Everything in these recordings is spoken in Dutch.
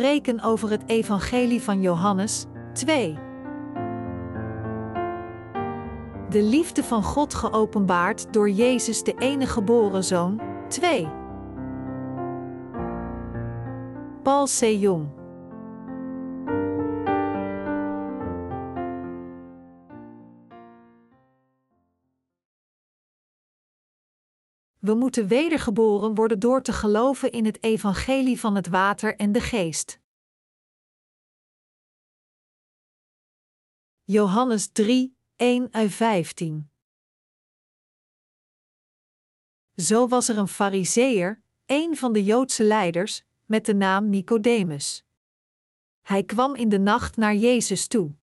spreken over het Evangelie van Johannes 2. De liefde van God geopenbaard door Jezus, de enige geboren Zoon 2. Paul C. Jong. We moeten wedergeboren worden door te geloven in het evangelie van het water en de geest. Johannes 3, 1 15 Zo was er een fariseer, een van de Joodse leiders, met de naam Nicodemus. Hij kwam in de nacht naar Jezus toe.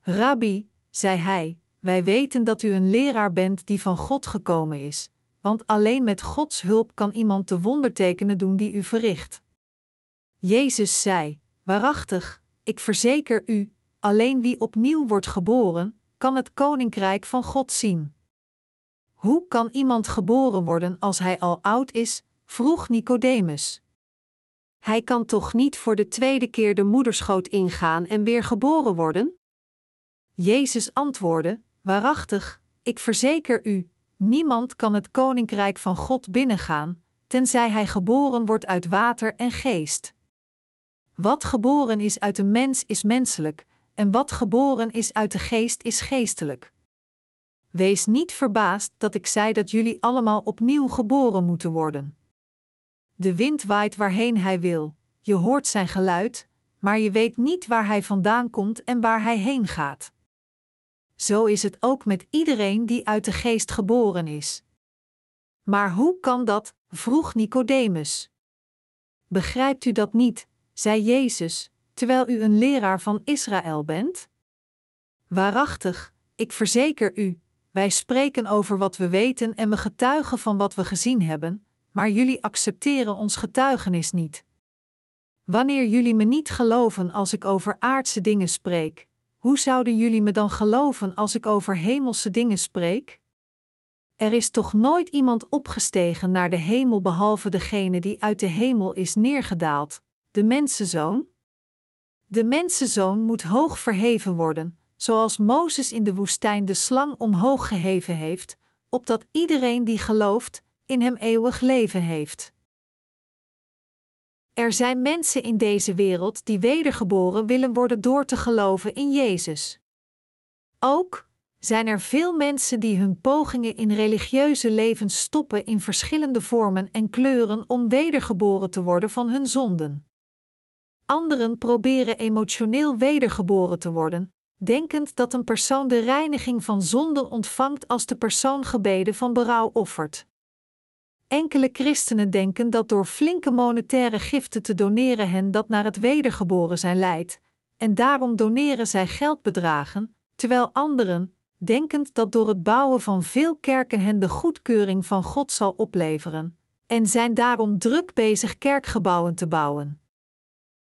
Rabbi, zei hij, wij weten dat u een leraar bent die van God gekomen is want alleen met Gods hulp kan iemand de wondertekenen doen die u verricht. Jezus zei: Waarachtig, ik verzeker u, alleen wie opnieuw wordt geboren, kan het koninkrijk van God zien. Hoe kan iemand geboren worden als hij al oud is? vroeg Nicodemus. Hij kan toch niet voor de tweede keer de moederschoot ingaan en weer geboren worden? Jezus antwoordde: Waarachtig, ik verzeker u, Niemand kan het koninkrijk van God binnengaan, tenzij hij geboren wordt uit water en geest. Wat geboren is uit de mens is menselijk, en wat geboren is uit de geest is geestelijk. Wees niet verbaasd dat ik zei dat jullie allemaal opnieuw geboren moeten worden. De wind waait waarheen hij wil, je hoort zijn geluid, maar je weet niet waar hij vandaan komt en waar hij heen gaat zo is het ook met iedereen die uit de geest geboren is. Maar hoe kan dat? vroeg Nicodemus. Begrijpt u dat niet, zei Jezus, terwijl u een leraar van Israël bent? Waarachtig, ik verzeker u, wij spreken over wat we weten en we getuigen van wat we gezien hebben, maar jullie accepteren ons getuigenis niet. Wanneer jullie me niet geloven als ik over aardse dingen spreek, hoe zouden jullie me dan geloven als ik over hemelse dingen spreek? Er is toch nooit iemand opgestegen naar de hemel behalve degene die uit de hemel is neergedaald, de mensenzoon? De mensenzoon moet hoog verheven worden, zoals Mozes in de woestijn de slang omhoog geheven heeft, opdat iedereen die gelooft, in hem eeuwig leven heeft. Er zijn mensen in deze wereld die wedergeboren willen worden door te geloven in Jezus. Ook zijn er veel mensen die hun pogingen in religieuze levens stoppen in verschillende vormen en kleuren om wedergeboren te worden van hun zonden. Anderen proberen emotioneel wedergeboren te worden, denkend dat een persoon de reiniging van zonden ontvangt als de persoon gebeden van berouw offert. Enkele christenen denken dat door flinke monetaire giften te doneren hen dat naar het wedergeboren zijn leidt, en daarom doneren zij geldbedragen, terwijl anderen, denkend dat door het bouwen van veel kerken hen de goedkeuring van God zal opleveren, en zijn daarom druk bezig kerkgebouwen te bouwen.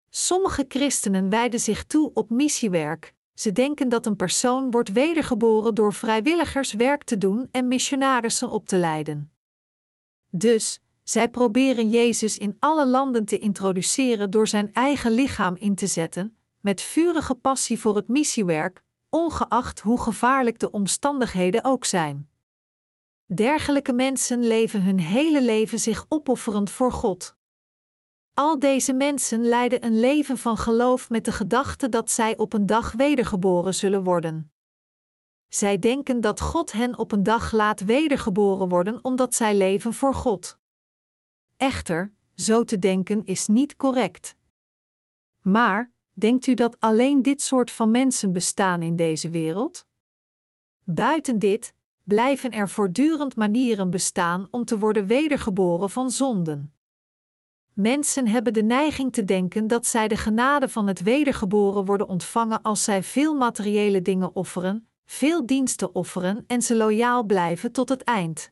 Sommige christenen wijden zich toe op missiewerk. Ze denken dat een persoon wordt wedergeboren door vrijwilligers werk te doen en missionarissen op te leiden. Dus, zij proberen Jezus in alle landen te introduceren door zijn eigen lichaam in te zetten, met vurige passie voor het missiewerk, ongeacht hoe gevaarlijk de omstandigheden ook zijn. Dergelijke mensen leven hun hele leven zich opofferend voor God. Al deze mensen leiden een leven van geloof met de gedachte dat zij op een dag wedergeboren zullen worden. Zij denken dat God hen op een dag laat wedergeboren worden omdat zij leven voor God. Echter, zo te denken is niet correct. Maar, denkt u dat alleen dit soort van mensen bestaan in deze wereld? Buiten dit, blijven er voortdurend manieren bestaan om te worden wedergeboren van zonden. Mensen hebben de neiging te denken dat zij de genade van het wedergeboren worden ontvangen als zij veel materiële dingen offeren, veel diensten offeren en ze loyaal blijven tot het eind.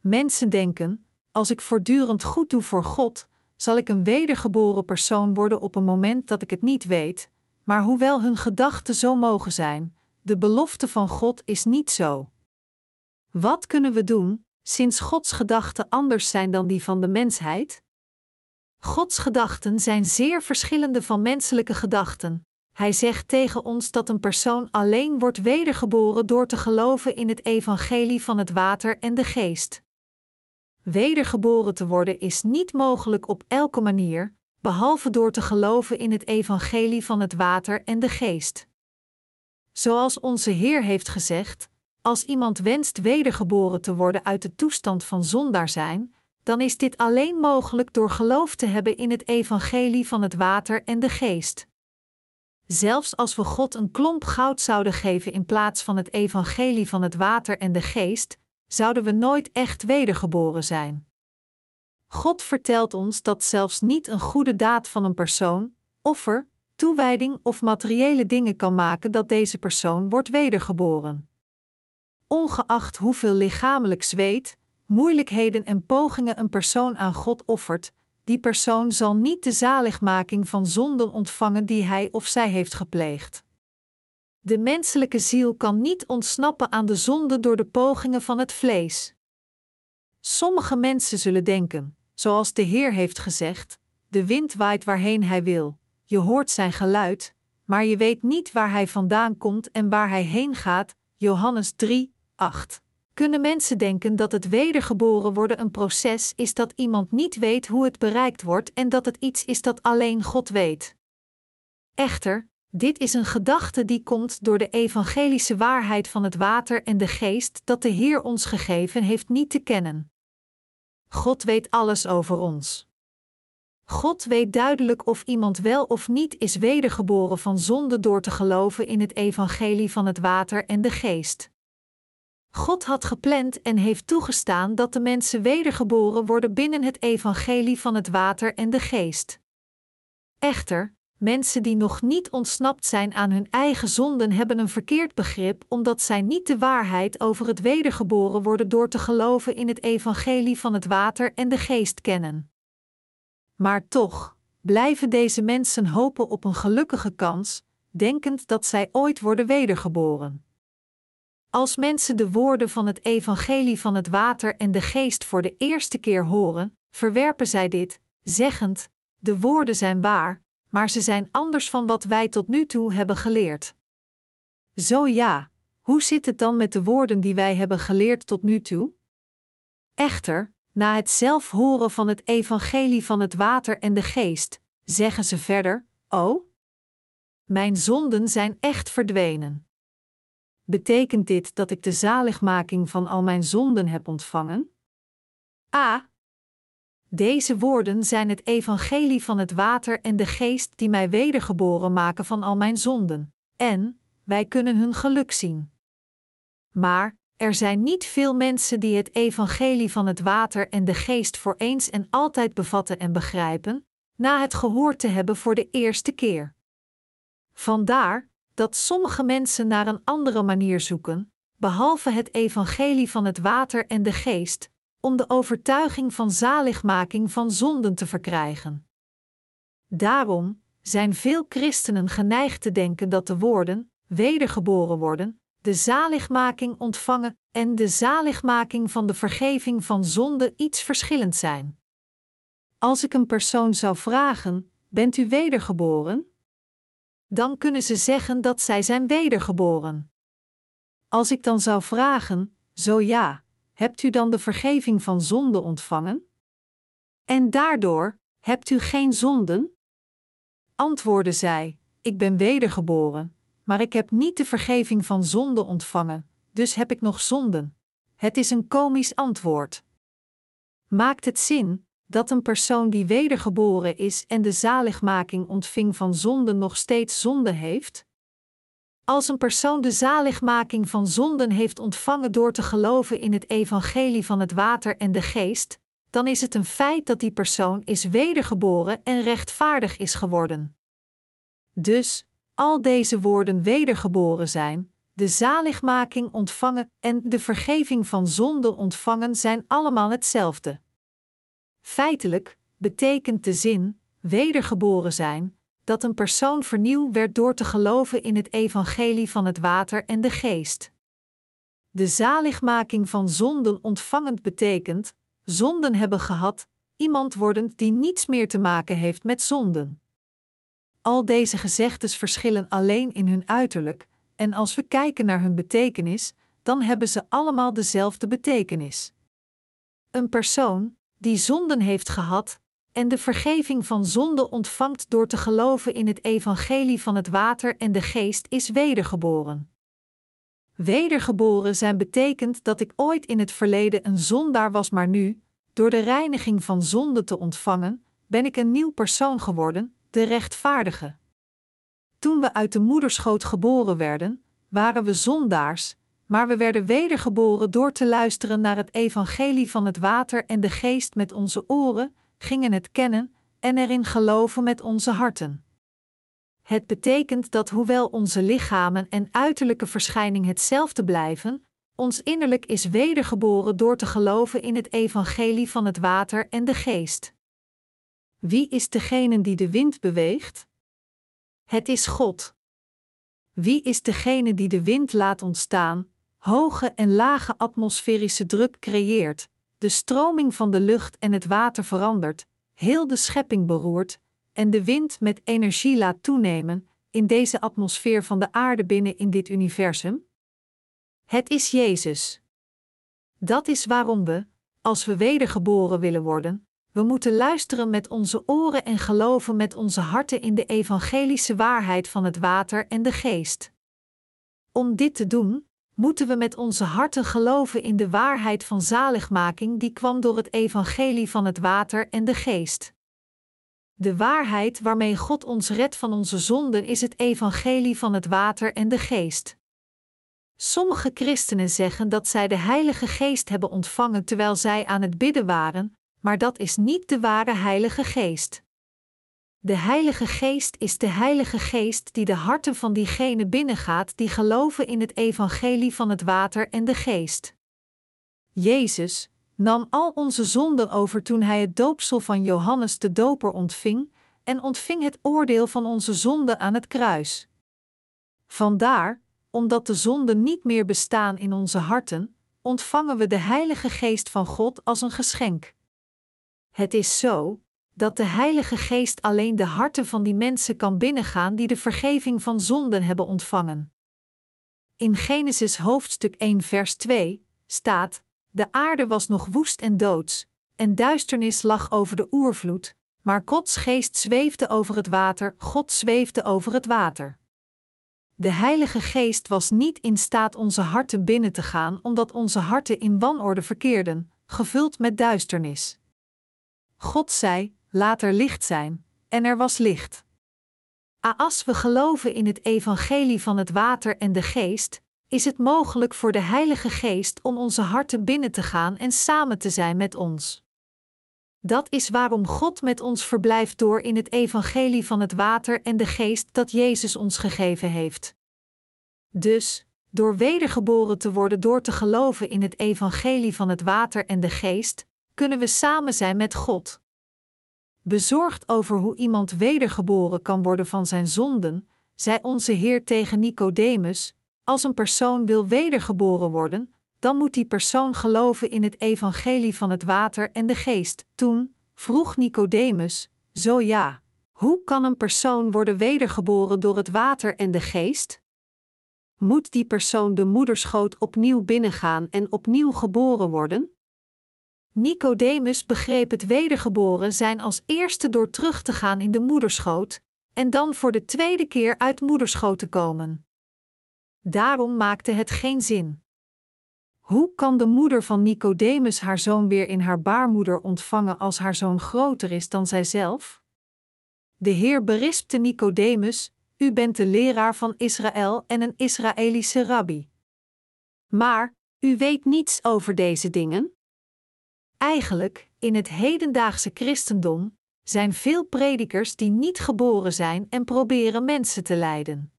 Mensen denken: als ik voortdurend goed doe voor God, zal ik een wedergeboren persoon worden op een moment dat ik het niet weet, maar hoewel hun gedachten zo mogen zijn, de belofte van God is niet zo. Wat kunnen we doen, sinds Gods gedachten anders zijn dan die van de mensheid? Gods gedachten zijn zeer verschillende van menselijke gedachten. Hij zegt tegen ons dat een persoon alleen wordt wedergeboren door te geloven in het evangelie van het water en de geest. Wedergeboren te worden is niet mogelijk op elke manier, behalve door te geloven in het evangelie van het water en de geest. Zoals onze Heer heeft gezegd: als iemand wenst wedergeboren te worden uit de toestand van zondaar zijn, dan is dit alleen mogelijk door geloof te hebben in het evangelie van het water en de geest. Zelfs als we God een klomp goud zouden geven in plaats van het evangelie van het water en de geest, zouden we nooit echt wedergeboren zijn. God vertelt ons dat zelfs niet een goede daad van een persoon, offer, toewijding of materiële dingen kan maken dat deze persoon wordt wedergeboren. Ongeacht hoeveel lichamelijk zweet, moeilijkheden en pogingen een persoon aan God offert, die persoon zal niet de zaligmaking van zonden ontvangen die hij of zij heeft gepleegd. De menselijke ziel kan niet ontsnappen aan de zonde door de pogingen van het vlees. Sommige mensen zullen denken, zoals de Heer heeft gezegd: de wind waait waarheen hij wil, je hoort zijn geluid, maar je weet niet waar hij vandaan komt en waar hij heen gaat. Johannes 3, 8. Kunnen mensen denken dat het wedergeboren worden een proces is dat iemand niet weet hoe het bereikt wordt en dat het iets is dat alleen God weet? Echter, dit is een gedachte die komt door de evangelische waarheid van het water en de geest dat de Heer ons gegeven heeft niet te kennen. God weet alles over ons. God weet duidelijk of iemand wel of niet is wedergeboren van zonde door te geloven in het evangelie van het water en de geest. God had gepland en heeft toegestaan dat de mensen wedergeboren worden binnen het evangelie van het water en de geest. Echter, mensen die nog niet ontsnapt zijn aan hun eigen zonden hebben een verkeerd begrip omdat zij niet de waarheid over het wedergeboren worden door te geloven in het evangelie van het water en de geest kennen. Maar toch blijven deze mensen hopen op een gelukkige kans, denkend dat zij ooit worden wedergeboren. Als mensen de woorden van het evangelie van het water en de geest voor de eerste keer horen, verwerpen zij dit, zeggend: De woorden zijn waar, maar ze zijn anders van wat wij tot nu toe hebben geleerd. Zo ja, hoe zit het dan met de woorden die wij hebben geleerd tot nu toe? Echter, na het zelf horen van het evangelie van het water en de geest, zeggen ze verder: O, mijn zonden zijn echt verdwenen. Betekent dit dat ik de zaligmaking van al mijn zonden heb ontvangen? A. Deze woorden zijn het evangelie van het water en de geest die mij wedergeboren maken van al mijn zonden, en wij kunnen hun geluk zien. Maar er zijn niet veel mensen die het evangelie van het water en de geest voor eens en altijd bevatten en begrijpen, na het gehoord te hebben voor de eerste keer. Vandaar dat sommige mensen naar een andere manier zoeken, behalve het evangelie van het water en de geest, om de overtuiging van zaligmaking van zonden te verkrijgen. Daarom zijn veel christenen geneigd te denken dat de woorden wedergeboren worden, de zaligmaking ontvangen en de zaligmaking van de vergeving van zonde iets verschillend zijn. Als ik een persoon zou vragen: Bent u wedergeboren? Dan kunnen ze zeggen dat zij zijn wedergeboren. Als ik dan zou vragen: Zo ja, hebt u dan de vergeving van zonde ontvangen? En daardoor hebt u geen zonden? Antwoordde zij: Ik ben wedergeboren, maar ik heb niet de vergeving van zonde ontvangen, dus heb ik nog zonden. Het is een komisch antwoord. Maakt het zin dat een persoon die wedergeboren is en de zaligmaking ontving van zonden nog steeds zonde heeft? Als een persoon de zaligmaking van zonden heeft ontvangen door te geloven in het evangelie van het water en de geest, dan is het een feit dat die persoon is wedergeboren en rechtvaardig is geworden. Dus, al deze woorden wedergeboren zijn, de zaligmaking ontvangen en de vergeving van zonde ontvangen zijn allemaal hetzelfde. Feitelijk betekent de zin wedergeboren zijn dat een persoon vernieuwd werd door te geloven in het evangelie van het water en de geest. De zaligmaking van zonden ontvangend betekent zonden hebben gehad, iemand worden die niets meer te maken heeft met zonden. Al deze gezegdes verschillen alleen in hun uiterlijk, en als we kijken naar hun betekenis, dan hebben ze allemaal dezelfde betekenis. Een persoon die zonden heeft gehad en de vergeving van zonde ontvangt door te geloven in het evangelie van het water en de geest is wedergeboren. Wedergeboren zijn betekent dat ik ooit in het verleden een zondaar was, maar nu, door de reiniging van zonde te ontvangen, ben ik een nieuw persoon geworden, de rechtvaardige. Toen we uit de moederschoot geboren werden, waren we zondaars, maar we werden wedergeboren door te luisteren naar het evangelie van het water en de geest met onze oren, gingen het kennen en erin geloven met onze harten. Het betekent dat hoewel onze lichamen en uiterlijke verschijning hetzelfde blijven, ons innerlijk is wedergeboren door te geloven in het evangelie van het water en de geest. Wie is degene die de wind beweegt? Het is God. Wie is degene die de wind laat ontstaan, hoge en lage atmosferische druk creëert, de stroming van de lucht en het water verandert, heel de schepping beroert en de wind met energie laat toenemen in deze atmosfeer van de aarde binnen in dit universum? Het is Jezus. Dat is waarom we, als we wedergeboren willen worden, we moeten luisteren met onze oren en geloven met onze harten in de evangelische waarheid van het water en de geest. Om dit te doen, moeten we met onze harten geloven in de waarheid van zaligmaking die kwam door het evangelie van het water en de geest. De waarheid waarmee God ons redt van onze zonden is het evangelie van het water en de geest. Sommige christenen zeggen dat zij de Heilige Geest hebben ontvangen terwijl zij aan het bidden waren, maar dat is niet de ware Heilige Geest. De Heilige Geest is de Heilige Geest die de harten van diegenen binnengaat die geloven in het evangelie van het water en de geest. Jezus nam al onze zonden over toen hij het doopsel van Johannes de Doper ontving en ontving het oordeel van onze zonden aan het kruis. Vandaar, omdat de zonden niet meer bestaan in onze harten, ontvangen we de Heilige Geest van God als een geschenk. Het is zo dat de Heilige Geest alleen de harten van die mensen kan binnengaan die de vergeving van zonden hebben ontvangen. In Genesis hoofdstuk 1 vers 2 staat: De aarde was nog woest en doods, en duisternis lag over de oervloed, maar Gods geest zweefde over het water, God zweefde over het water. De Heilige Geest was niet in staat onze harten binnen te gaan, omdat onze harten in wanorde verkeerden, gevuld met duisternis. God zei: Laat er licht zijn, en er was licht. Als we geloven in het evangelie van het water en de geest, is het mogelijk voor de Heilige Geest om onze harten binnen te gaan en samen te zijn met ons. Dat is waarom God met ons verblijft door in het evangelie van het water en de geest dat Jezus ons gegeven heeft. Dus, door wedergeboren te worden door te geloven in het evangelie van het water en de geest, kunnen we samen zijn met God. Bezorgd over hoe iemand wedergeboren kan worden van zijn zonden, zei onze Heer tegen Nicodemus: Als een persoon wil wedergeboren worden, dan moet die persoon geloven in het evangelie van het water en de geest. Toen vroeg Nicodemus: Zo ja, hoe kan een persoon worden wedergeboren door het water en de geest? Moet die persoon de moederschoot opnieuw binnengaan en opnieuw geboren worden? Nicodemus begreep het wedergeboren zijn als eerste door terug te gaan in de moederschoot en dan voor de tweede keer uit moederschoot te komen. Daarom maakte het geen zin. Hoe kan de moeder van Nicodemus haar zoon weer in haar baarmoeder ontvangen als haar zoon groter is dan zijzelf? De Heer berispte Nicodemus: U bent de leraar van Israël en een Israëlische rabbi. Maar, u weet niets over deze dingen? Eigenlijk, in het hedendaagse christendom, zijn veel predikers die niet geboren zijn en proberen mensen te leiden.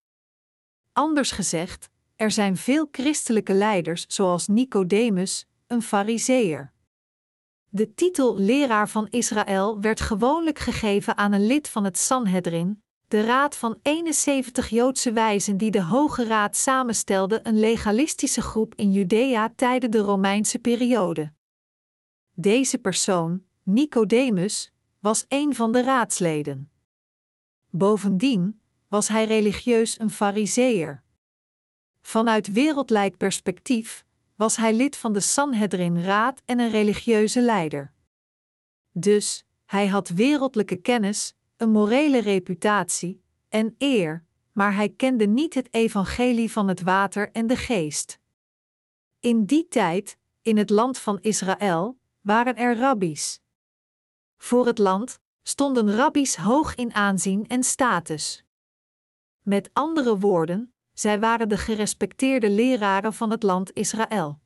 Anders gezegd, er zijn veel christelijke leiders, zoals Nicodemus, een fariseer. De titel leraar van Israël werd gewoonlijk gegeven aan een lid van het Sanhedrin, de raad van 71 Joodse wijzen die de Hoge Raad samenstelde, een legalistische groep in Judea tijdens de Romeinse periode. Deze persoon, Nicodemus, was een van de raadsleden. Bovendien was hij religieus een fariseer. Vanuit wereldlijk perspectief was hij lid van de Sanhedrin-raad en een religieuze leider. Dus, hij had wereldlijke kennis, een morele reputatie en eer, maar hij kende niet het evangelie van het water en de geest. In die tijd, in het land van Israël, waren er rabbies. Voor het land stonden rabbies hoog in aanzien en status. Met andere woorden, zij waren de gerespecteerde leraren van het land Israël.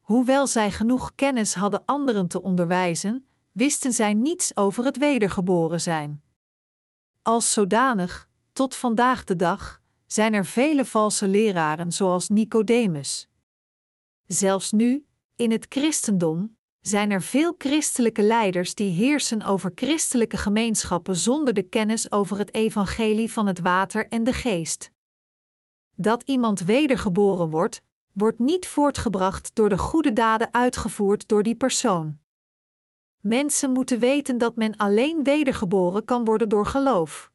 Hoewel zij genoeg kennis hadden anderen te onderwijzen, wisten zij niets over het wedergeboren zijn. Als zodanig, tot vandaag de dag, zijn er vele valse leraren zoals Nicodemus. Zelfs nu, in het christendom, zijn er veel christelijke leiders die heersen over christelijke gemeenschappen zonder de kennis over het evangelie van het water en de geest. Dat iemand wedergeboren wordt, wordt niet voortgebracht door de goede daden uitgevoerd door die persoon. Mensen moeten weten dat men alleen wedergeboren kan worden door geloof.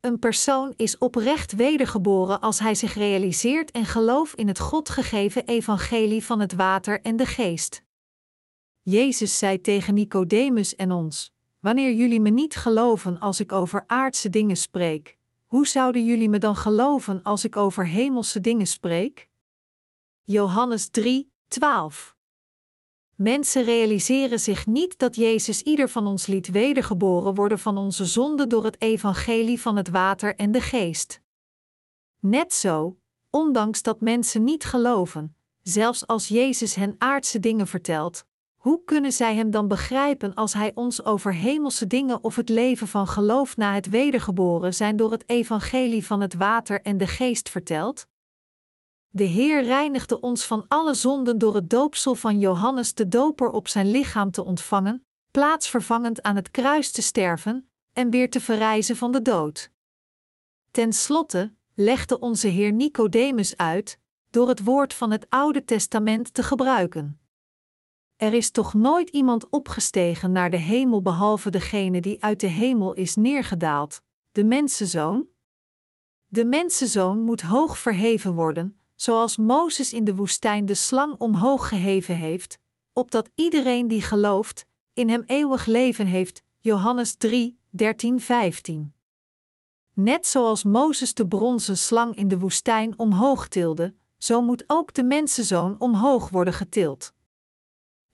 Een persoon is oprecht wedergeboren als hij zich realiseert en gelooft in het God gegeven evangelie van het water en de geest. Jezus zei tegen Nicodemus en ons: Wanneer jullie me niet geloven als ik over aardse dingen spreek, hoe zouden jullie me dan geloven als ik over hemelse dingen spreek? Johannes 3, 12. Mensen realiseren zich niet dat Jezus ieder van ons liet wedergeboren worden van onze zonde door het evangelie van het water en de geest. Net zo, ondanks dat mensen niet geloven, zelfs als Jezus hen aardse dingen vertelt, hoe kunnen zij Hem dan begrijpen als Hij ons over hemelse dingen of het leven van geloof na het wedergeboren zijn door het evangelie van het water en de geest vertelt? De Heer reinigde ons van alle zonden door het doopsel van Johannes de Doper op zijn lichaam te ontvangen, plaatsvervangend aan het kruis te sterven en weer te verrijzen van de dood. Ten slotte legde onze Heer Nicodemus uit, door het woord van het Oude Testament te gebruiken. Er is toch nooit iemand opgestegen naar de hemel behalve degene die uit de hemel is neergedaald, de mensenzoon? De mensenzoon moet hoog verheven worden, zoals Mozes in de woestijn de slang omhoog geheven heeft, opdat iedereen die gelooft, in hem eeuwig leven heeft. Johannes 3, 13, 15. Net zoals Mozes de bronzen slang in de woestijn omhoog tilde, zo moet ook de mensenzoon omhoog worden getild.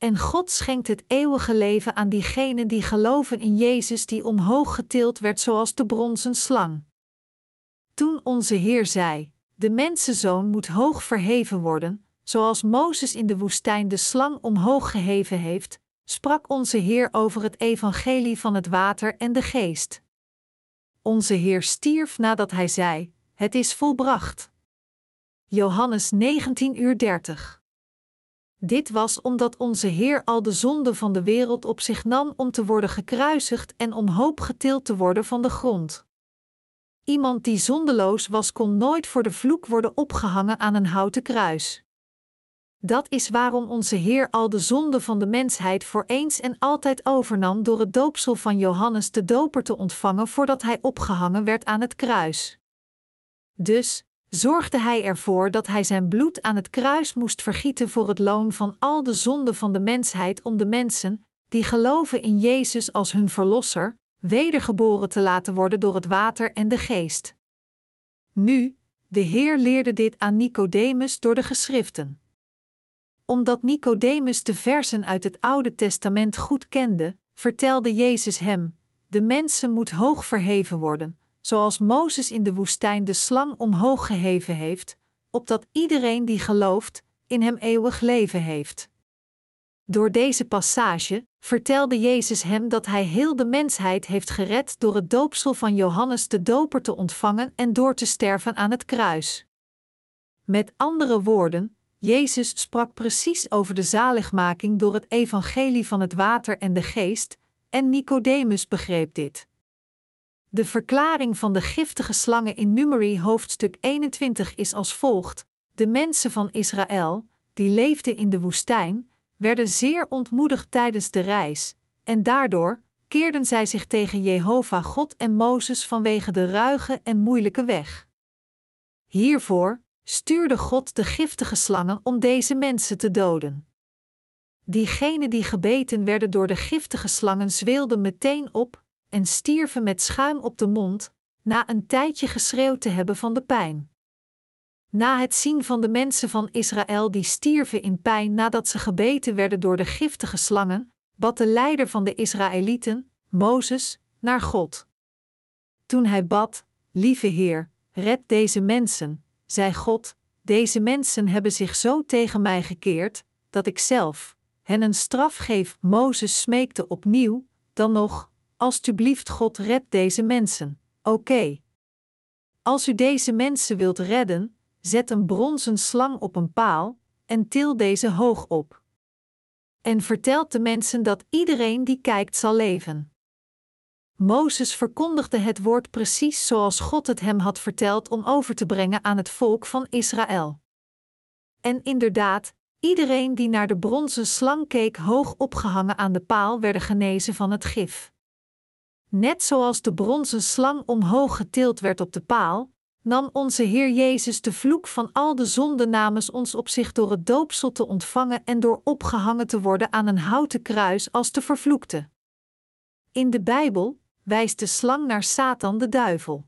En God schenkt het eeuwige leven aan diegenen die geloven in Jezus die omhoog getild werd zoals de bronzen slang. Toen onze Heer zei: De mensenzoon moet hoog verheven worden, zoals Mozes in de woestijn de slang omhoog geheven heeft, sprak onze Heer over het evangelie van het water en de geest. Onze Heer stierf nadat hij zei: Het is volbracht. Johannes 19 uur 30. Dit was omdat onze Heer al de zonde van de wereld op zich nam om te worden gekruisigd en om hoop getild te worden van de grond. Iemand die zondeloos was, kon nooit voor de vloek worden opgehangen aan een houten kruis. Dat is waarom onze Heer al de zonde van de mensheid voor eens en altijd overnam door het doopsel van Johannes de Doper te ontvangen voordat hij opgehangen werd aan het kruis. Dus, zorgde hij ervoor dat hij zijn bloed aan het kruis moest vergieten voor het loon van al de zonden van de mensheid om de mensen, die geloven in Jezus als hun Verlosser, wedergeboren te laten worden door het water en de geest. Nu, de Heer leerde dit aan Nicodemus door de geschriften. Omdat Nicodemus de versen uit het Oude Testament goed kende, vertelde Jezus hem: De mensen moet hoog verheven worden, zoals Mozes in de woestijn de slang omhoog geheven heeft, opdat iedereen die gelooft, in hem eeuwig leven heeft. Door deze passage vertelde Jezus hem dat hij heel de mensheid heeft gered door het doopsel van Johannes de Doper te ontvangen en door te sterven aan het kruis. Met andere woorden, Jezus sprak precies over de zaligmaking door het evangelie van het water en de geest, en Nicodemus begreep dit. De verklaring van de giftige slangen in Numeri hoofdstuk 21 is als volgt: De mensen van Israël, die leefden in de woestijn, werden zeer ontmoedigd tijdens de reis, en daardoor keerden zij zich tegen Jehovah God en Mozes vanwege de ruige en moeilijke weg. Hiervoor stuurde God de giftige slangen om deze mensen te doden. Diegenen die gebeten werden door de giftige slangen zweelden meteen op en stierven met schuim op de mond, na een tijdje geschreeuwd te hebben van de pijn. Na het zien van de mensen van Israël die stierven in pijn nadat ze gebeten werden door de giftige slangen, bad de leider van de Israëlieten, Mozes, naar God. Toen hij bad: Lieve Heer, red deze mensen, zei God: Deze mensen hebben zich zo tegen mij gekeerd, dat ik zelf hen een straf geef. Mozes smeekte opnieuw, dan nog: Alsjeblieft, God, red deze mensen. Oké. Als u deze mensen wilt redden, zet een bronzen slang op een paal en til deze hoog op. En vertelt de mensen dat iedereen die kijkt zal leven. Mozes verkondigde het woord precies zoals God het hem had verteld om over te brengen aan het volk van Israël. En inderdaad, iedereen die naar de bronzen slang keek hoog opgehangen aan de paal werden genezen van het gif. Net zoals de bronzen slang omhoog getild werd op de paal, nam onze Heer Jezus de vloek van al de zonden namens ons op zich door het doopsel te ontvangen en door opgehangen te worden aan een houten kruis als de vervloekte. In de Bijbel wijst de slang naar Satan de duivel.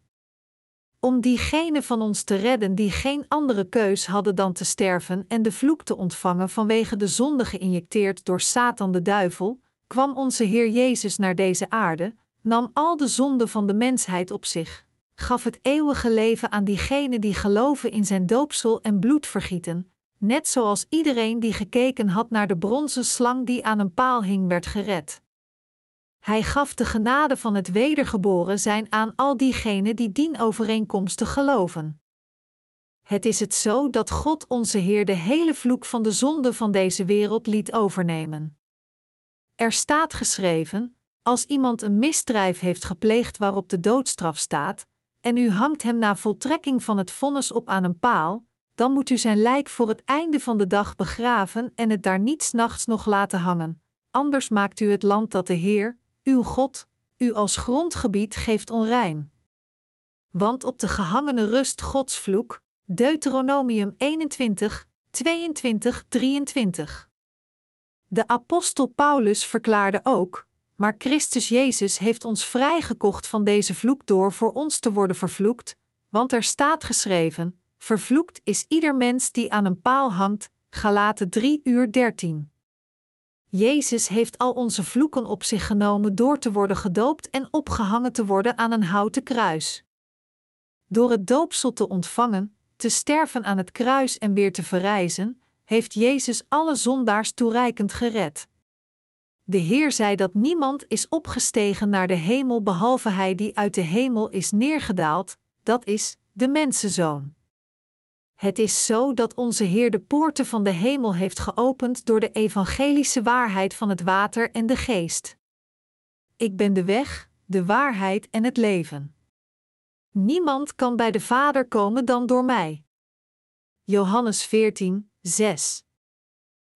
Om diegenen van ons te redden die geen andere keus hadden dan te sterven en de vloek te ontvangen vanwege de zonde geïnjecteerd door Satan de duivel, kwam onze Heer Jezus naar deze aarde, nam al de zonden van de mensheid op zich, gaf het eeuwige leven aan diegenen die geloven in zijn doopsel en bloedvergieten, net zoals iedereen die gekeken had naar de bronzen slang die aan een paal hing werd gered. Hij gaf de genade van het wedergeboren zijn aan al diegenen die dienovereenkomstig geloven. Het is het zo dat God onze Heer de hele vloek van de zonde van deze wereld liet overnemen. Er staat geschreven: als iemand een misdrijf heeft gepleegd waarop de doodstraf staat, en u hangt hem na voltrekking van het vonnis op aan een paal, dan moet u zijn lijk voor het einde van de dag begraven en het daar niet nachts nog laten hangen. Anders maakt u het land dat de Heer, uw God, u als grondgebied geeft onrein. Want op de gehangene rust Gods vloek, Deuteronomium 21, 22, 23. De apostel Paulus verklaarde ook: maar Christus Jezus heeft ons vrijgekocht van deze vloek door voor ons te worden vervloekt, want er staat geschreven: Vervloekt is ieder mens die aan een paal hangt. Galaten 3 uur 13. Jezus heeft al onze vloeken op zich genomen door te worden gedoopt en opgehangen te worden aan een houten kruis. Door het doopsel te ontvangen, te sterven aan het kruis en weer te verrijzen, heeft Jezus alle zondaars toereikend gered. De Heer zei dat niemand is opgestegen naar de hemel behalve hij die uit de hemel is neergedaald, dat is, de mensenzoon. Het is zo dat onze Heer de poorten van de hemel heeft geopend door de evangelische waarheid van het water en de geest. Ik ben de weg, de waarheid en het leven. Niemand kan bij de Vader komen dan door mij. Johannes 14, 6.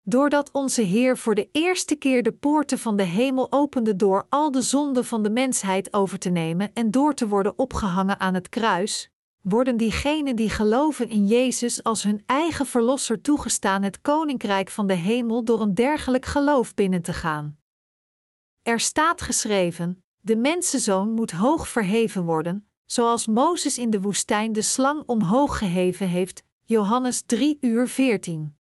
Doordat onze Heer voor de eerste keer de poorten van de hemel opende door al de zonden van de mensheid over te nemen en door te worden opgehangen aan het kruis, worden diegenen die geloven in Jezus als hun eigen verlosser toegestaan het koninkrijk van de hemel door een dergelijk geloof binnen te gaan. Er staat geschreven: de mensenzoon moet hoog verheven worden, zoals Mozes in de woestijn de slang omhoog geheven heeft. Johannes 3 uur 14.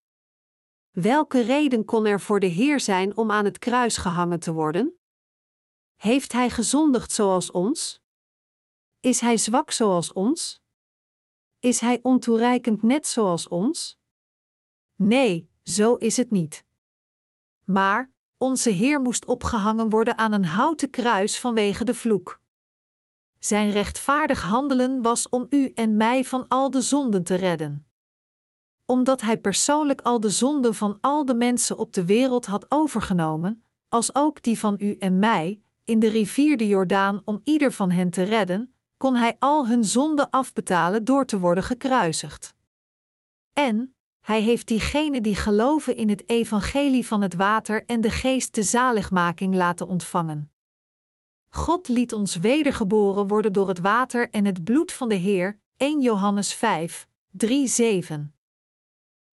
Welke reden kon er voor de Heer zijn om aan het kruis gehangen te worden? Heeft Hij gezondigd zoals ons? Is Hij zwak zoals ons? Is Hij ontoereikend net zoals ons? Nee, zo is het niet. Maar onze Heer moest opgehangen worden aan een houten kruis vanwege de vloek. Zijn rechtvaardig handelen was om u en mij van al de zonden te redden omdat hij persoonlijk al de zonden van al de mensen op de wereld had overgenomen, als ook die van u en mij, in de rivier de Jordaan om ieder van hen te redden, kon hij al hun zonden afbetalen door te worden gekruisigd. En, Hij heeft diegenen die geloven in het evangelie van het water en de geest de zaligmaking laten ontvangen. God liet ons wedergeboren worden door het water en het bloed van de Heer, 1 Johannes 5, 3, 7.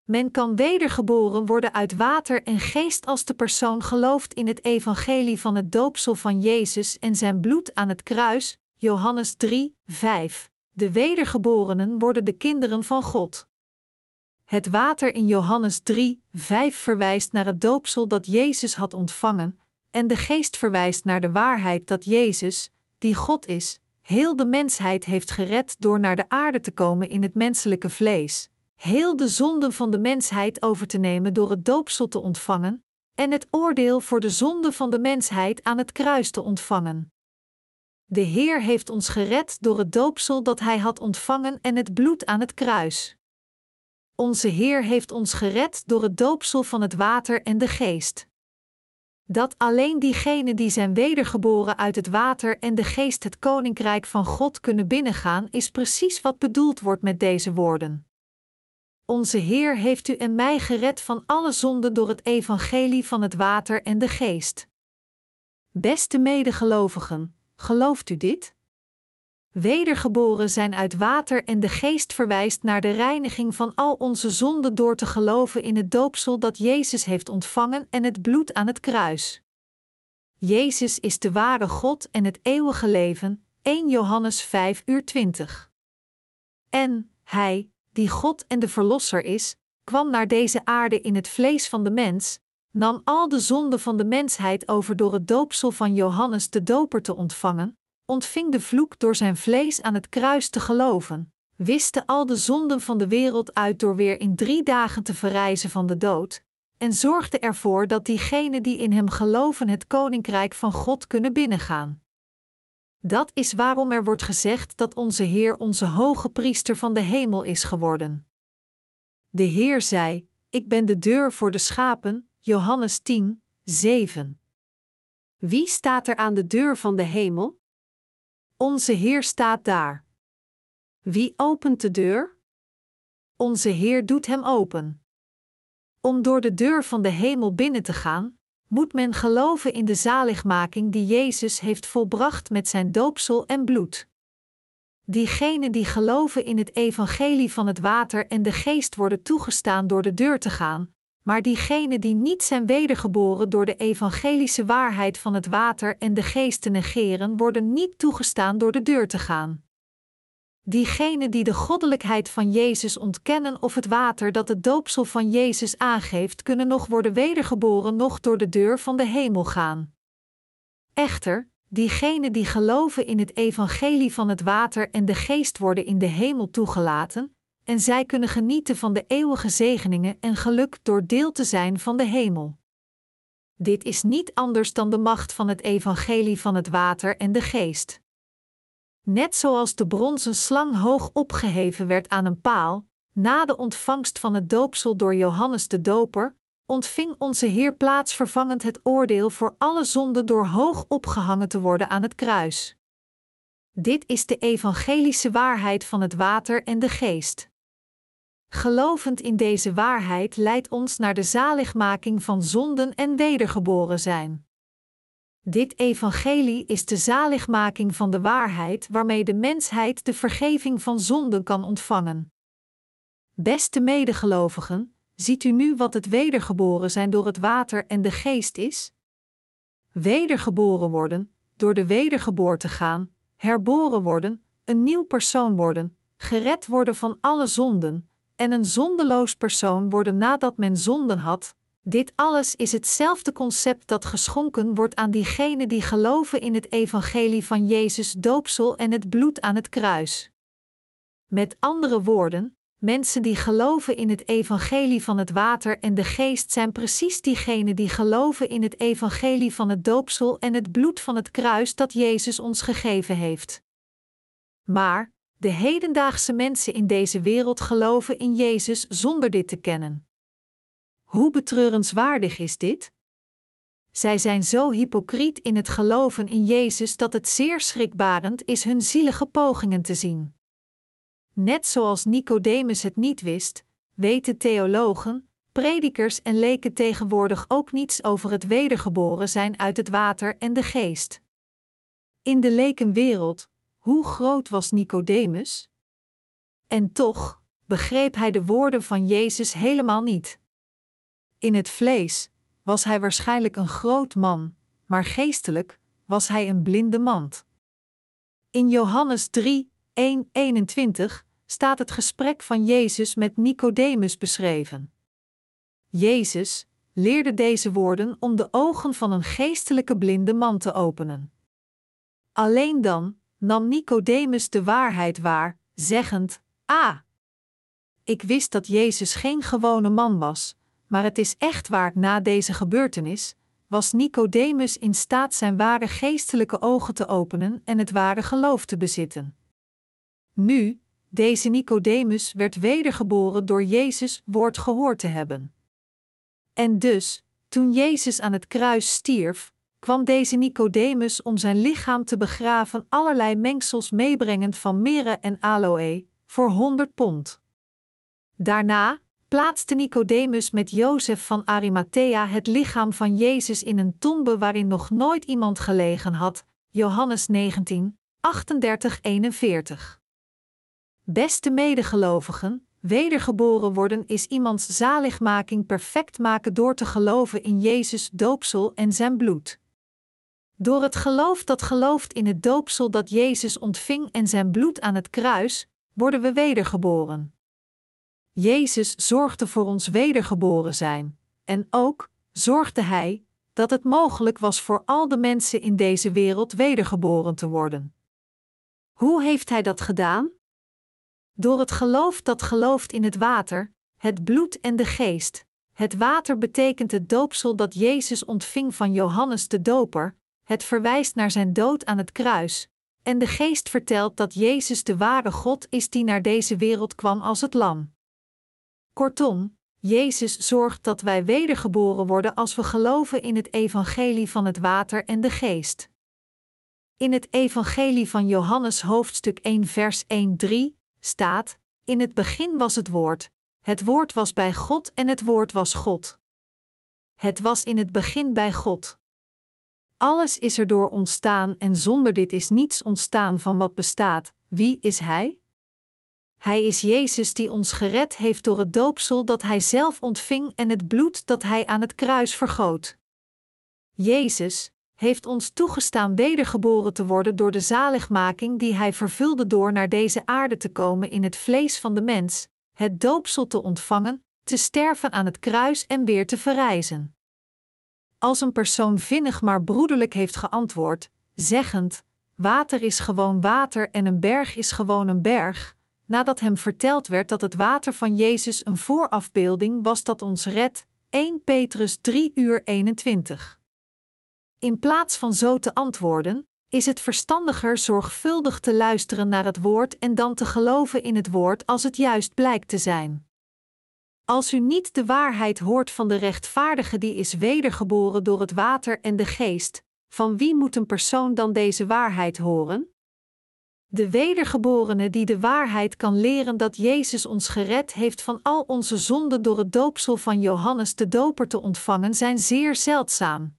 Men kan wedergeboren worden uit water en geest als de persoon gelooft in het evangelie van het doopsel van Jezus en zijn bloed aan het kruis, Johannes 3, 5. De wedergeborenen worden de kinderen van God. Het water in Johannes 3, 5 verwijst naar het doopsel dat Jezus had ontvangen, en de geest verwijst naar de waarheid dat Jezus, die God is, heel de mensheid heeft gered door naar de aarde te komen in het menselijke vlees, heel de zonden van de mensheid over te nemen door het doopsel te ontvangen, en het oordeel voor de zonde van de mensheid aan het kruis te ontvangen. De Heer heeft ons gered door het doopsel dat Hij had ontvangen en het bloed aan het kruis. Onze Heer heeft ons gered door het doopsel van het water en de geest. Dat alleen diegenen die zijn wedergeboren uit het water en de geest het koninkrijk van God kunnen binnengaan, is precies wat bedoeld wordt met deze woorden. Onze Heer heeft u en mij gered van alle zonden door het evangelie van het water en de geest. Beste medegelovigen, gelooft u dit? Wedergeboren zijn uit water en de geest verwijst naar de reiniging van al onze zonden door te geloven in het doopsel dat Jezus heeft ontvangen en het bloed aan het kruis. Jezus is de ware God en het eeuwige leven, 1 Johannes 5 uur 20. En, Hij, die God en de Verlosser is, kwam naar deze aarde in het vlees van de mens, nam al de zonden van de mensheid over door het doopsel van Johannes de Doper te ontvangen, ontving de vloek door zijn vlees aan het kruis te geloven, wiste al de zonden van de wereld uit door weer in drie dagen te verrijzen van de dood, en zorgde ervoor dat diegenen die in hem geloven het koninkrijk van God kunnen binnengaan. Dat is waarom er wordt gezegd dat onze Heer onze hoge priester van de hemel is geworden. De Heer zei: Ik ben de deur voor de schapen, Johannes 10, 7. Wie staat er aan de deur van de hemel? Onze Heer staat daar. Wie opent de deur? Onze Heer doet hem open. Om door de deur van de hemel binnen te gaan, moet men geloven in de zaligmaking die Jezus heeft volbracht met zijn doopsel en bloed. Diegenen die geloven in het evangelie van het water en de geest worden toegestaan door de deur te gaan, maar diegenen die niet zijn wedergeboren door de evangelische waarheid van het water en de geest te negeren, worden niet toegestaan door de deur te gaan. Diegenen die de goddelijkheid van Jezus ontkennen of het water dat het doopsel van Jezus aangeeft, kunnen nog worden wedergeboren, nog door de deur van de hemel gaan. Echter, diegenen die geloven in het evangelie van het water en de geest worden in de hemel toegelaten, en zij kunnen genieten van de eeuwige zegeningen en geluk door deel te zijn van de hemel. Dit is niet anders dan de macht van het evangelie van het water en de geest. Net zoals de bronzen slang hoog opgeheven werd aan een paal, na de ontvangst van het doopsel door Johannes de Doper, ontving onze Heer plaatsvervangend het oordeel voor alle zonden door hoog opgehangen te worden aan het kruis. Dit is de evangelische waarheid van het water en de geest. Gelovend in deze waarheid leidt ons naar de zaligmaking van zonden en wedergeboren zijn. Dit evangelie is de zaligmaking van de waarheid waarmee de mensheid de vergeving van zonden kan ontvangen. Beste medegelovigen, ziet u nu wat het wedergeboren zijn door het water en de geest is? Wedergeboren worden, door de wedergeboorte gaan, herboren worden, een nieuw persoon worden, gered worden van alle zonden, en een zondeloos persoon worden nadat men zonden had, dit alles is hetzelfde concept dat geschonken wordt aan diegenen die geloven in het evangelie van Jezus doopsel en het bloed aan het kruis. Met andere woorden, mensen die geloven in het evangelie van het water en de geest zijn precies diegenen die geloven in het evangelie van het doopsel en het bloed van het kruis dat Jezus ons gegeven heeft. Maar, de hedendaagse mensen in deze wereld geloven in Jezus zonder dit te kennen. Hoe betreurenswaardig is dit? Zij zijn zo hypocriet in het geloven in Jezus dat het zeer schrikbarend is hun zielige pogingen te zien. Net zoals Nicodemus het niet wist, weten theologen, predikers en leken tegenwoordig ook niets over het wedergeboren zijn uit het water en de geest. In de lekenwereld, hoe groot was Nicodemus? En toch begreep hij de woorden van Jezus helemaal niet. In het vlees was hij waarschijnlijk een groot man, maar geestelijk was hij een blinde mand. In Johannes 3, 1, 21 staat het gesprek van Jezus met Nicodemus beschreven. Jezus leerde deze woorden om de ogen van een geestelijke blinde man te openen. Alleen dan nam Nicodemus de waarheid waar, zeggend: Ah! Ik wist dat Jezus geen gewone man was, maar het is echt waar na deze gebeurtenis was Nicodemus in staat zijn ware geestelijke ogen te openen en het ware geloof te bezitten. Nu, deze Nicodemus werd wedergeboren door Jezus woord gehoord te hebben. En dus, toen Jezus aan het kruis stierf, kwam deze Nicodemus om zijn lichaam te begraven allerlei mengsels meebrengend van mirre en aloë, voor honderd pond. Daarna plaatste Nicodemus met Jozef van Arimathea het lichaam van Jezus in een tombe waarin nog nooit iemand gelegen had, Johannes 19, 38-41. Beste medegelovigen, wedergeboren worden is iemands zaligmaking perfect maken door te geloven in Jezus' doopsel en zijn bloed. Door het geloof dat gelooft in het doopsel dat Jezus ontving en zijn bloed aan het kruis, worden we wedergeboren. Jezus zorgde voor ons wedergeboren zijn, en ook zorgde Hij dat het mogelijk was voor al de mensen in deze wereld wedergeboren te worden. Hoe heeft Hij dat gedaan? Door het geloof dat gelooft in het water, het bloed en de geest. Het water betekent het doopsel dat Jezus ontving van Johannes de Doper, het verwijst naar zijn dood aan het kruis, en de geest vertelt dat Jezus de ware God is die naar deze wereld kwam als het lam. Kortom, Jezus zorgt dat wij wedergeboren worden als we geloven in het evangelie van het water en de geest. In het evangelie van Johannes hoofdstuk 1 vers 1-3 staat: In het begin was het woord, het woord was bij God en het woord was God. Het was in het begin bij God. Alles is erdoor ontstaan en zonder dit is niets ontstaan van wat bestaat. Wie is Hij? Hij is Jezus die ons gered heeft door het doopsel dat Hij zelf ontving en het bloed dat Hij aan het kruis vergoot. Jezus heeft ons toegestaan wedergeboren te worden door de zaligmaking die Hij vervulde door naar deze aarde te komen in het vlees van de mens, het doopsel te ontvangen, te sterven aan het kruis en weer te verrijzen. Als een persoon vinnig maar broederlijk heeft geantwoord, zeggend: Water is gewoon water en een berg is gewoon een berg, nadat hem verteld werd dat het water van Jezus een voorafbeelding was dat ons redt, 1 Petrus 3 uur 21. In plaats van zo te antwoorden, is het verstandiger zorgvuldig te luisteren naar het woord en dan te geloven in het woord als het juist blijkt te zijn. Als u niet de waarheid hoort van de rechtvaardige die is wedergeboren door het water en de geest, van wie moet een persoon dan deze waarheid horen? De wedergeborene die de waarheid kan leren dat Jezus ons gered heeft van al onze zonden door het doopsel van Johannes de Doper te ontvangen, zijn zeer zeldzaam.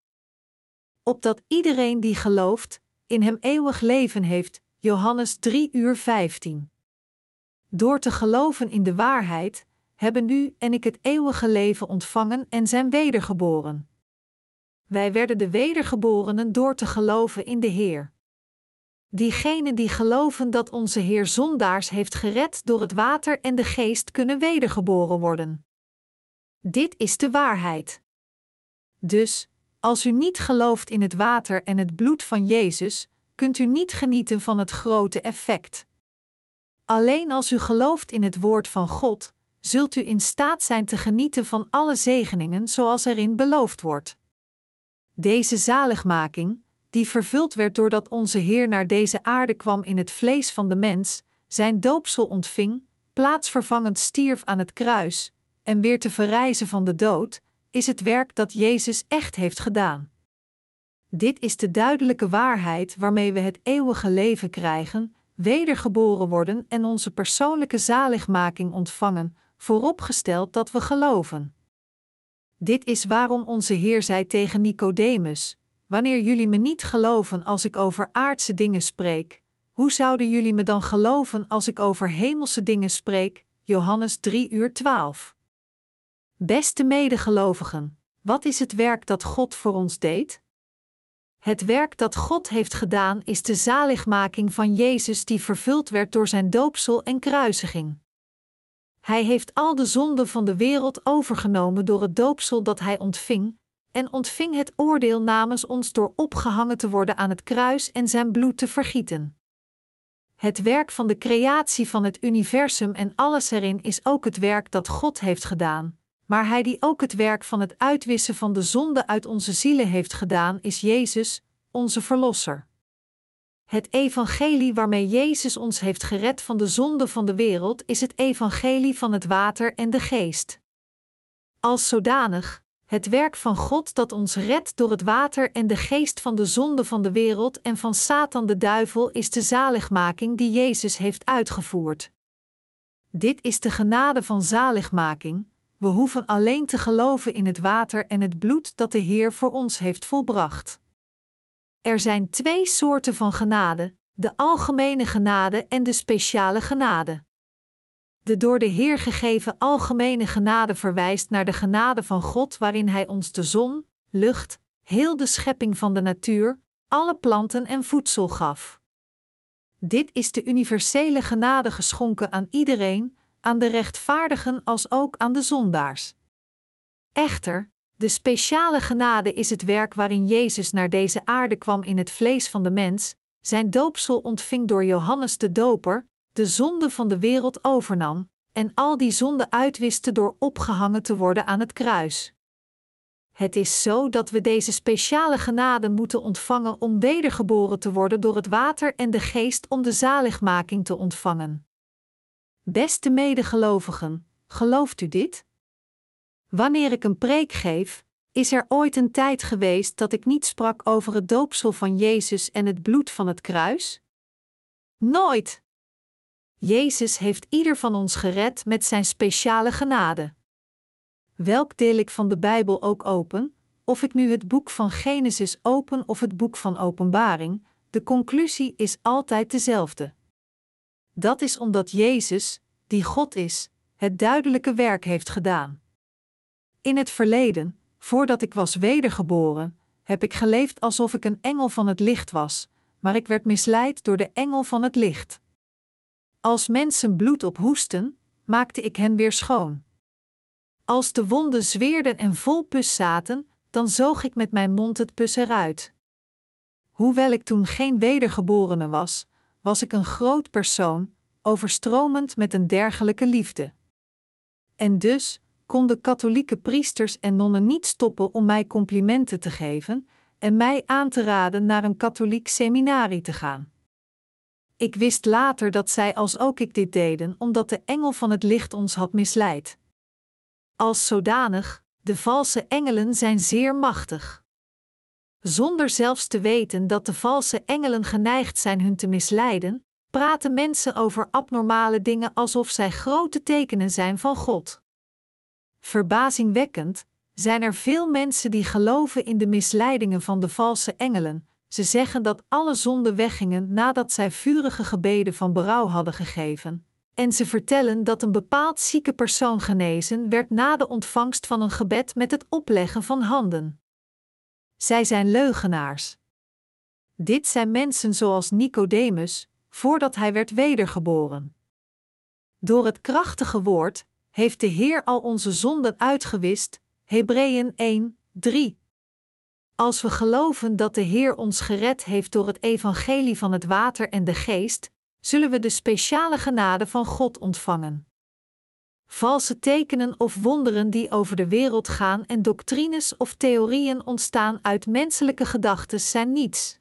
Opdat iedereen die gelooft, in hem eeuwig leven heeft. Johannes 3 uur 15. Door te geloven in de waarheid, hebben u en ik het eeuwige leven ontvangen en zijn wedergeboren. Wij werden de wedergeborenen door te geloven in de Heer. Diegenen die geloven dat onze Heer zondaars heeft gered door het water en de geest kunnen wedergeboren worden. Dit is de waarheid. Dus, als u niet gelooft in het water en het bloed van Jezus, kunt u niet genieten van het grote effect. Alleen als u gelooft in het woord van God, zult u in staat zijn te genieten van alle zegeningen zoals erin beloofd wordt. Deze zaligmaking, die vervuld werd doordat onze Heer naar deze aarde kwam in het vlees van de mens, zijn doopsel ontving, plaatsvervangend stierf aan het kruis, en weer te verrijzen van de dood, is het werk dat Jezus echt heeft gedaan. Dit is de duidelijke waarheid waarmee we het eeuwige leven krijgen, wedergeboren worden en onze persoonlijke zaligmaking ontvangen, vooropgesteld dat we geloven. Dit is waarom onze Heer zei tegen Nicodemus: Wanneer jullie me niet geloven als ik over aardse dingen spreek, hoe zouden jullie me dan geloven als ik over hemelse dingen spreek? Johannes 3 uur 12. Beste medegelovigen, wat is het werk dat God voor ons deed? Het werk dat God heeft gedaan is de zaligmaking van Jezus die vervuld werd door zijn doopsel en kruisiging. Hij heeft al de zonden van de wereld overgenomen door het doopsel dat hij ontving, en ontving het oordeel namens ons door opgehangen te worden aan het kruis en zijn bloed te vergieten. Het werk van de creatie van het universum en alles erin is ook het werk dat God heeft gedaan, maar hij die ook het werk van het uitwissen van de zonde uit onze zielen heeft gedaan, is Jezus, onze Verlosser. Het evangelie waarmee Jezus ons heeft gered van de zonde van de wereld is het evangelie van het water en de geest. Als zodanig, het werk van God dat ons redt door het water en de geest van de zonde van de wereld en van Satan de duivel is de zaligmaking die Jezus heeft uitgevoerd. Dit is de genade van zaligmaking, we hoeven alleen te geloven in het water en het bloed dat de Heer voor ons heeft volbracht. Er zijn twee soorten van genade: de algemene genade en de speciale genade. De door de Heer gegeven algemene genade verwijst naar de genade van God, waarin Hij ons de zon, lucht, heel de schepping van de natuur, alle planten en voedsel gaf. Dit is de universele genade geschonken aan iedereen, aan de rechtvaardigen als ook aan de zondaars. Echter, de speciale genade is het werk waarin Jezus naar deze aarde kwam in het vlees van de mens, zijn doopsel ontving door Johannes de Doper, de zonde van de wereld overnam, en al die zonden uitwiste door opgehangen te worden aan het kruis. Het is zo dat we deze speciale genade moeten ontvangen om wedergeboren te worden door het water en de geest om de zaligmaking te ontvangen. Beste medegelovigen, gelooft u dit? Wanneer ik een preek geef, is er ooit een tijd geweest dat ik niet sprak over het doopsel van Jezus en het bloed van het kruis? Nooit! Jezus heeft ieder van ons gered met zijn speciale genade. Welk deel ik van de Bijbel ook open, of ik nu het boek van Genesis open of het boek van Openbaring, de conclusie is altijd dezelfde. Dat is omdat Jezus, die God is, het duidelijke werk heeft gedaan. In het verleden, voordat ik was wedergeboren, heb ik geleefd alsof ik een engel van het licht was, maar ik werd misleid door de engel van het licht. Als mensen bloed ophoesten, maakte ik hen weer schoon. Als de wonden zweerden en vol pus zaten, dan zoog ik met mijn mond het pus eruit. Hoewel ik toen geen wedergeborene was, was ik een groot persoon, overstromend met een dergelijke liefde. En dus konden katholieke priesters en nonnen niet stoppen om mij complimenten te geven en mij aan te raden naar een katholiek seminarie te gaan. Ik wist later dat zij als ook ik dit deden, omdat de engel van het licht ons had misleid. Als zodanig, de valse engelen zijn zeer machtig. Zonder zelfs te weten dat de valse engelen geneigd zijn hun te misleiden, praten mensen over abnormale dingen alsof zij grote tekenen zijn van God. Verbazingwekkend zijn er veel mensen die geloven in de misleidingen van de valse engelen. Ze zeggen dat alle zonden weggingen nadat zij vurige gebeden van berouw hadden gegeven. En ze vertellen dat een bepaald zieke persoon genezen werd na de ontvangst van een gebed met het opleggen van handen. Zij zijn leugenaars. Dit zijn mensen zoals Nicodemus, voordat hij werd wedergeboren. Door het krachtige woord heeft de Heer al onze zonden uitgewist. Hebreeën 1, 3. Als we geloven dat de Heer ons gered heeft door het evangelie van het water en de geest, zullen we de speciale genade van God ontvangen. Valse tekenen of wonderen die over de wereld gaan en doctrines of theorieën ontstaan uit menselijke gedachten zijn niets.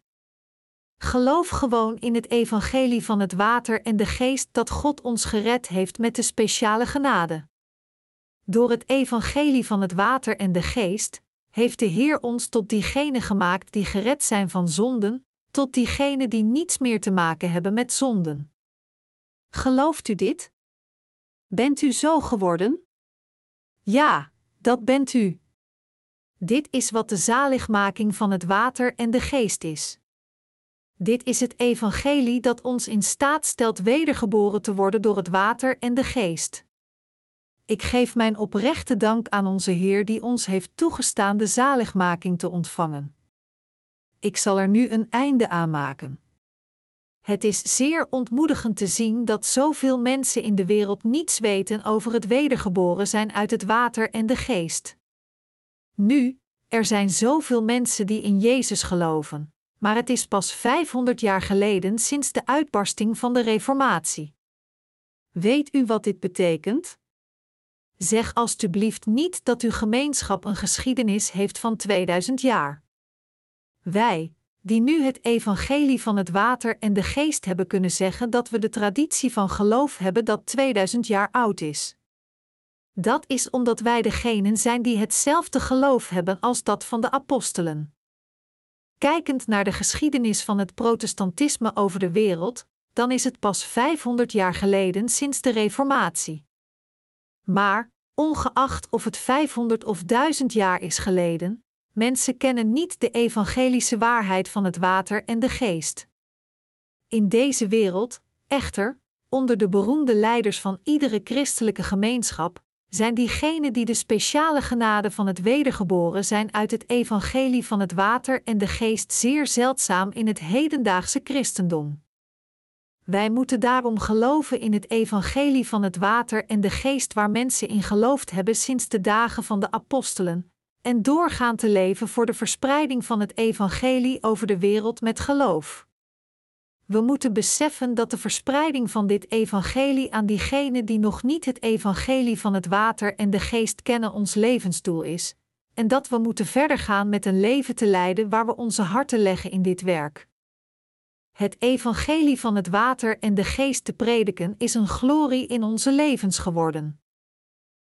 Geloof gewoon in het evangelie van het water en de geest dat God ons gered heeft met de speciale genade. Door het evangelie van het water en de geest heeft de Heer ons tot diegenen gemaakt die gered zijn van zonden, tot diegenen die niets meer te maken hebben met zonden. Gelooft u dit? Bent u zo geworden? Ja, dat bent u. Dit is wat de zaligmaking van het water en de geest is. Dit is het evangelie dat ons in staat stelt wedergeboren te worden door het water en de geest. Ik geef mijn oprechte dank aan onze Heer die ons heeft toegestaan de zaligmaking te ontvangen. Ik zal er nu een einde aan maken. Het is zeer ontmoedigend te zien dat zoveel mensen in de wereld niets weten over het wedergeboren zijn uit het water en de geest. Nu, er zijn zoveel mensen die in Jezus geloven, maar het is pas 500 jaar geleden sinds de uitbarsting van de Reformatie. Weet u wat dit betekent? Zeg alstublieft niet dat uw gemeenschap een geschiedenis heeft van 2000 jaar. Wij, die nu het evangelie van het water en de geest hebben kunnen zeggen dat we de traditie van geloof hebben dat 2000 jaar oud is. Dat is omdat wij degenen zijn die hetzelfde geloof hebben als dat van de apostelen. Kijkend naar de geschiedenis van het protestantisme over de wereld, dan is het pas 500 jaar geleden sinds de Reformatie. Maar, ongeacht of het 500 of 1000 jaar is geleden, mensen kennen niet de evangelische waarheid van het water en de geest. In deze wereld, echter, onder de beroemde leiders van iedere christelijke gemeenschap, zijn diegenen die de speciale genade van het wedergeboren zijn uit het evangelie van het water en de geest zeer zeldzaam in het hedendaagse christendom. Wij moeten daarom geloven in het evangelie van het water en de geest waar mensen in geloofd hebben sinds de dagen van de apostelen, en doorgaan te leven voor de verspreiding van het evangelie over de wereld met geloof. We moeten beseffen dat de verspreiding van dit evangelie aan diegenen die nog niet het evangelie van het water en de geest kennen ons levensdoel is, en dat we moeten verder gaan met een leven te leiden waar we onze harten leggen in dit werk. Het evangelie van het water en de geest te prediken is een glorie in onze levens geworden.